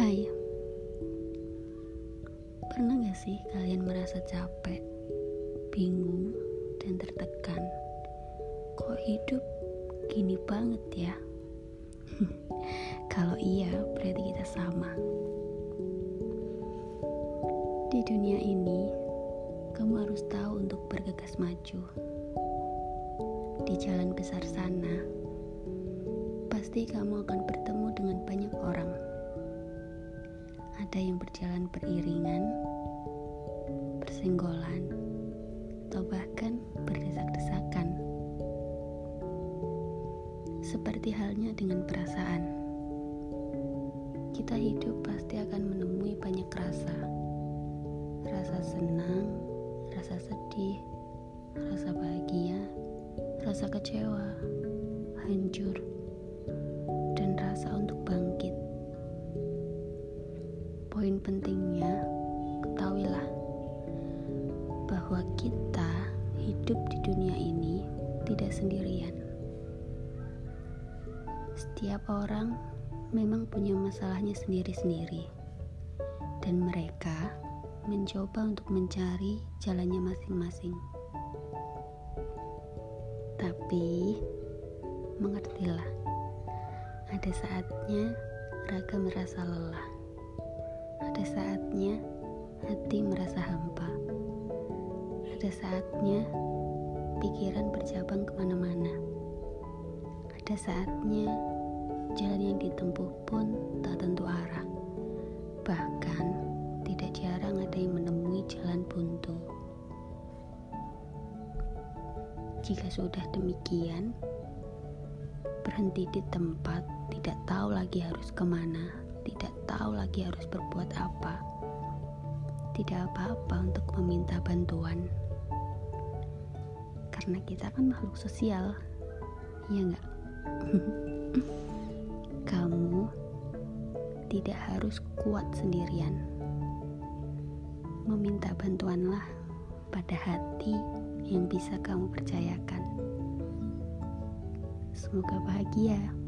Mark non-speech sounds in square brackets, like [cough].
Hai, pernah gak sih kalian merasa capek, bingung, dan tertekan? Kok hidup gini banget ya? [laughs] Kalau iya, berarti kita sama. Di dunia ini, kamu harus tahu untuk bergegas maju. Di jalan besar sana, pasti kamu akan bertemu dengan banyak orang. Ada yang berjalan beriringan, bersenggolan, atau bahkan berdesak-desakan. Seperti halnya dengan perasaan, kita hidup pasti akan menemui banyak rasa. Rasa senang, rasa sedih, rasa bahagia, rasa kecewa, hancur, pentingnya, ketahuilah bahwa kita hidup di dunia ini tidak sendirian. Setiap orang memang punya masalahnya sendiri-sendiri, dan mereka mencoba untuk mencari jalannya masing-masing. Tapi, mengertilah, ada saatnya raga merasa lelah, saatnya hati merasa hampa, ada saatnya pikiran bercabang ke mana-mana, ada saatnya jalan yang ditempuh pun tak tentu arah, bahkan tidak jarang ada yang menemui jalan buntu. Jika sudah demikian, berhenti di tempat, tidak tahu lagi harus ke mana, tidak tahu lagi harus berbuat apa. Tidak apa-apa untuk meminta bantuan, karena kita kan makhluk sosial, ya enggak? [laughs] Kamu tidak harus kuat sendirian. Meminta bantuanlah pada hati yang bisa kamu percayakan. Semoga bahagia.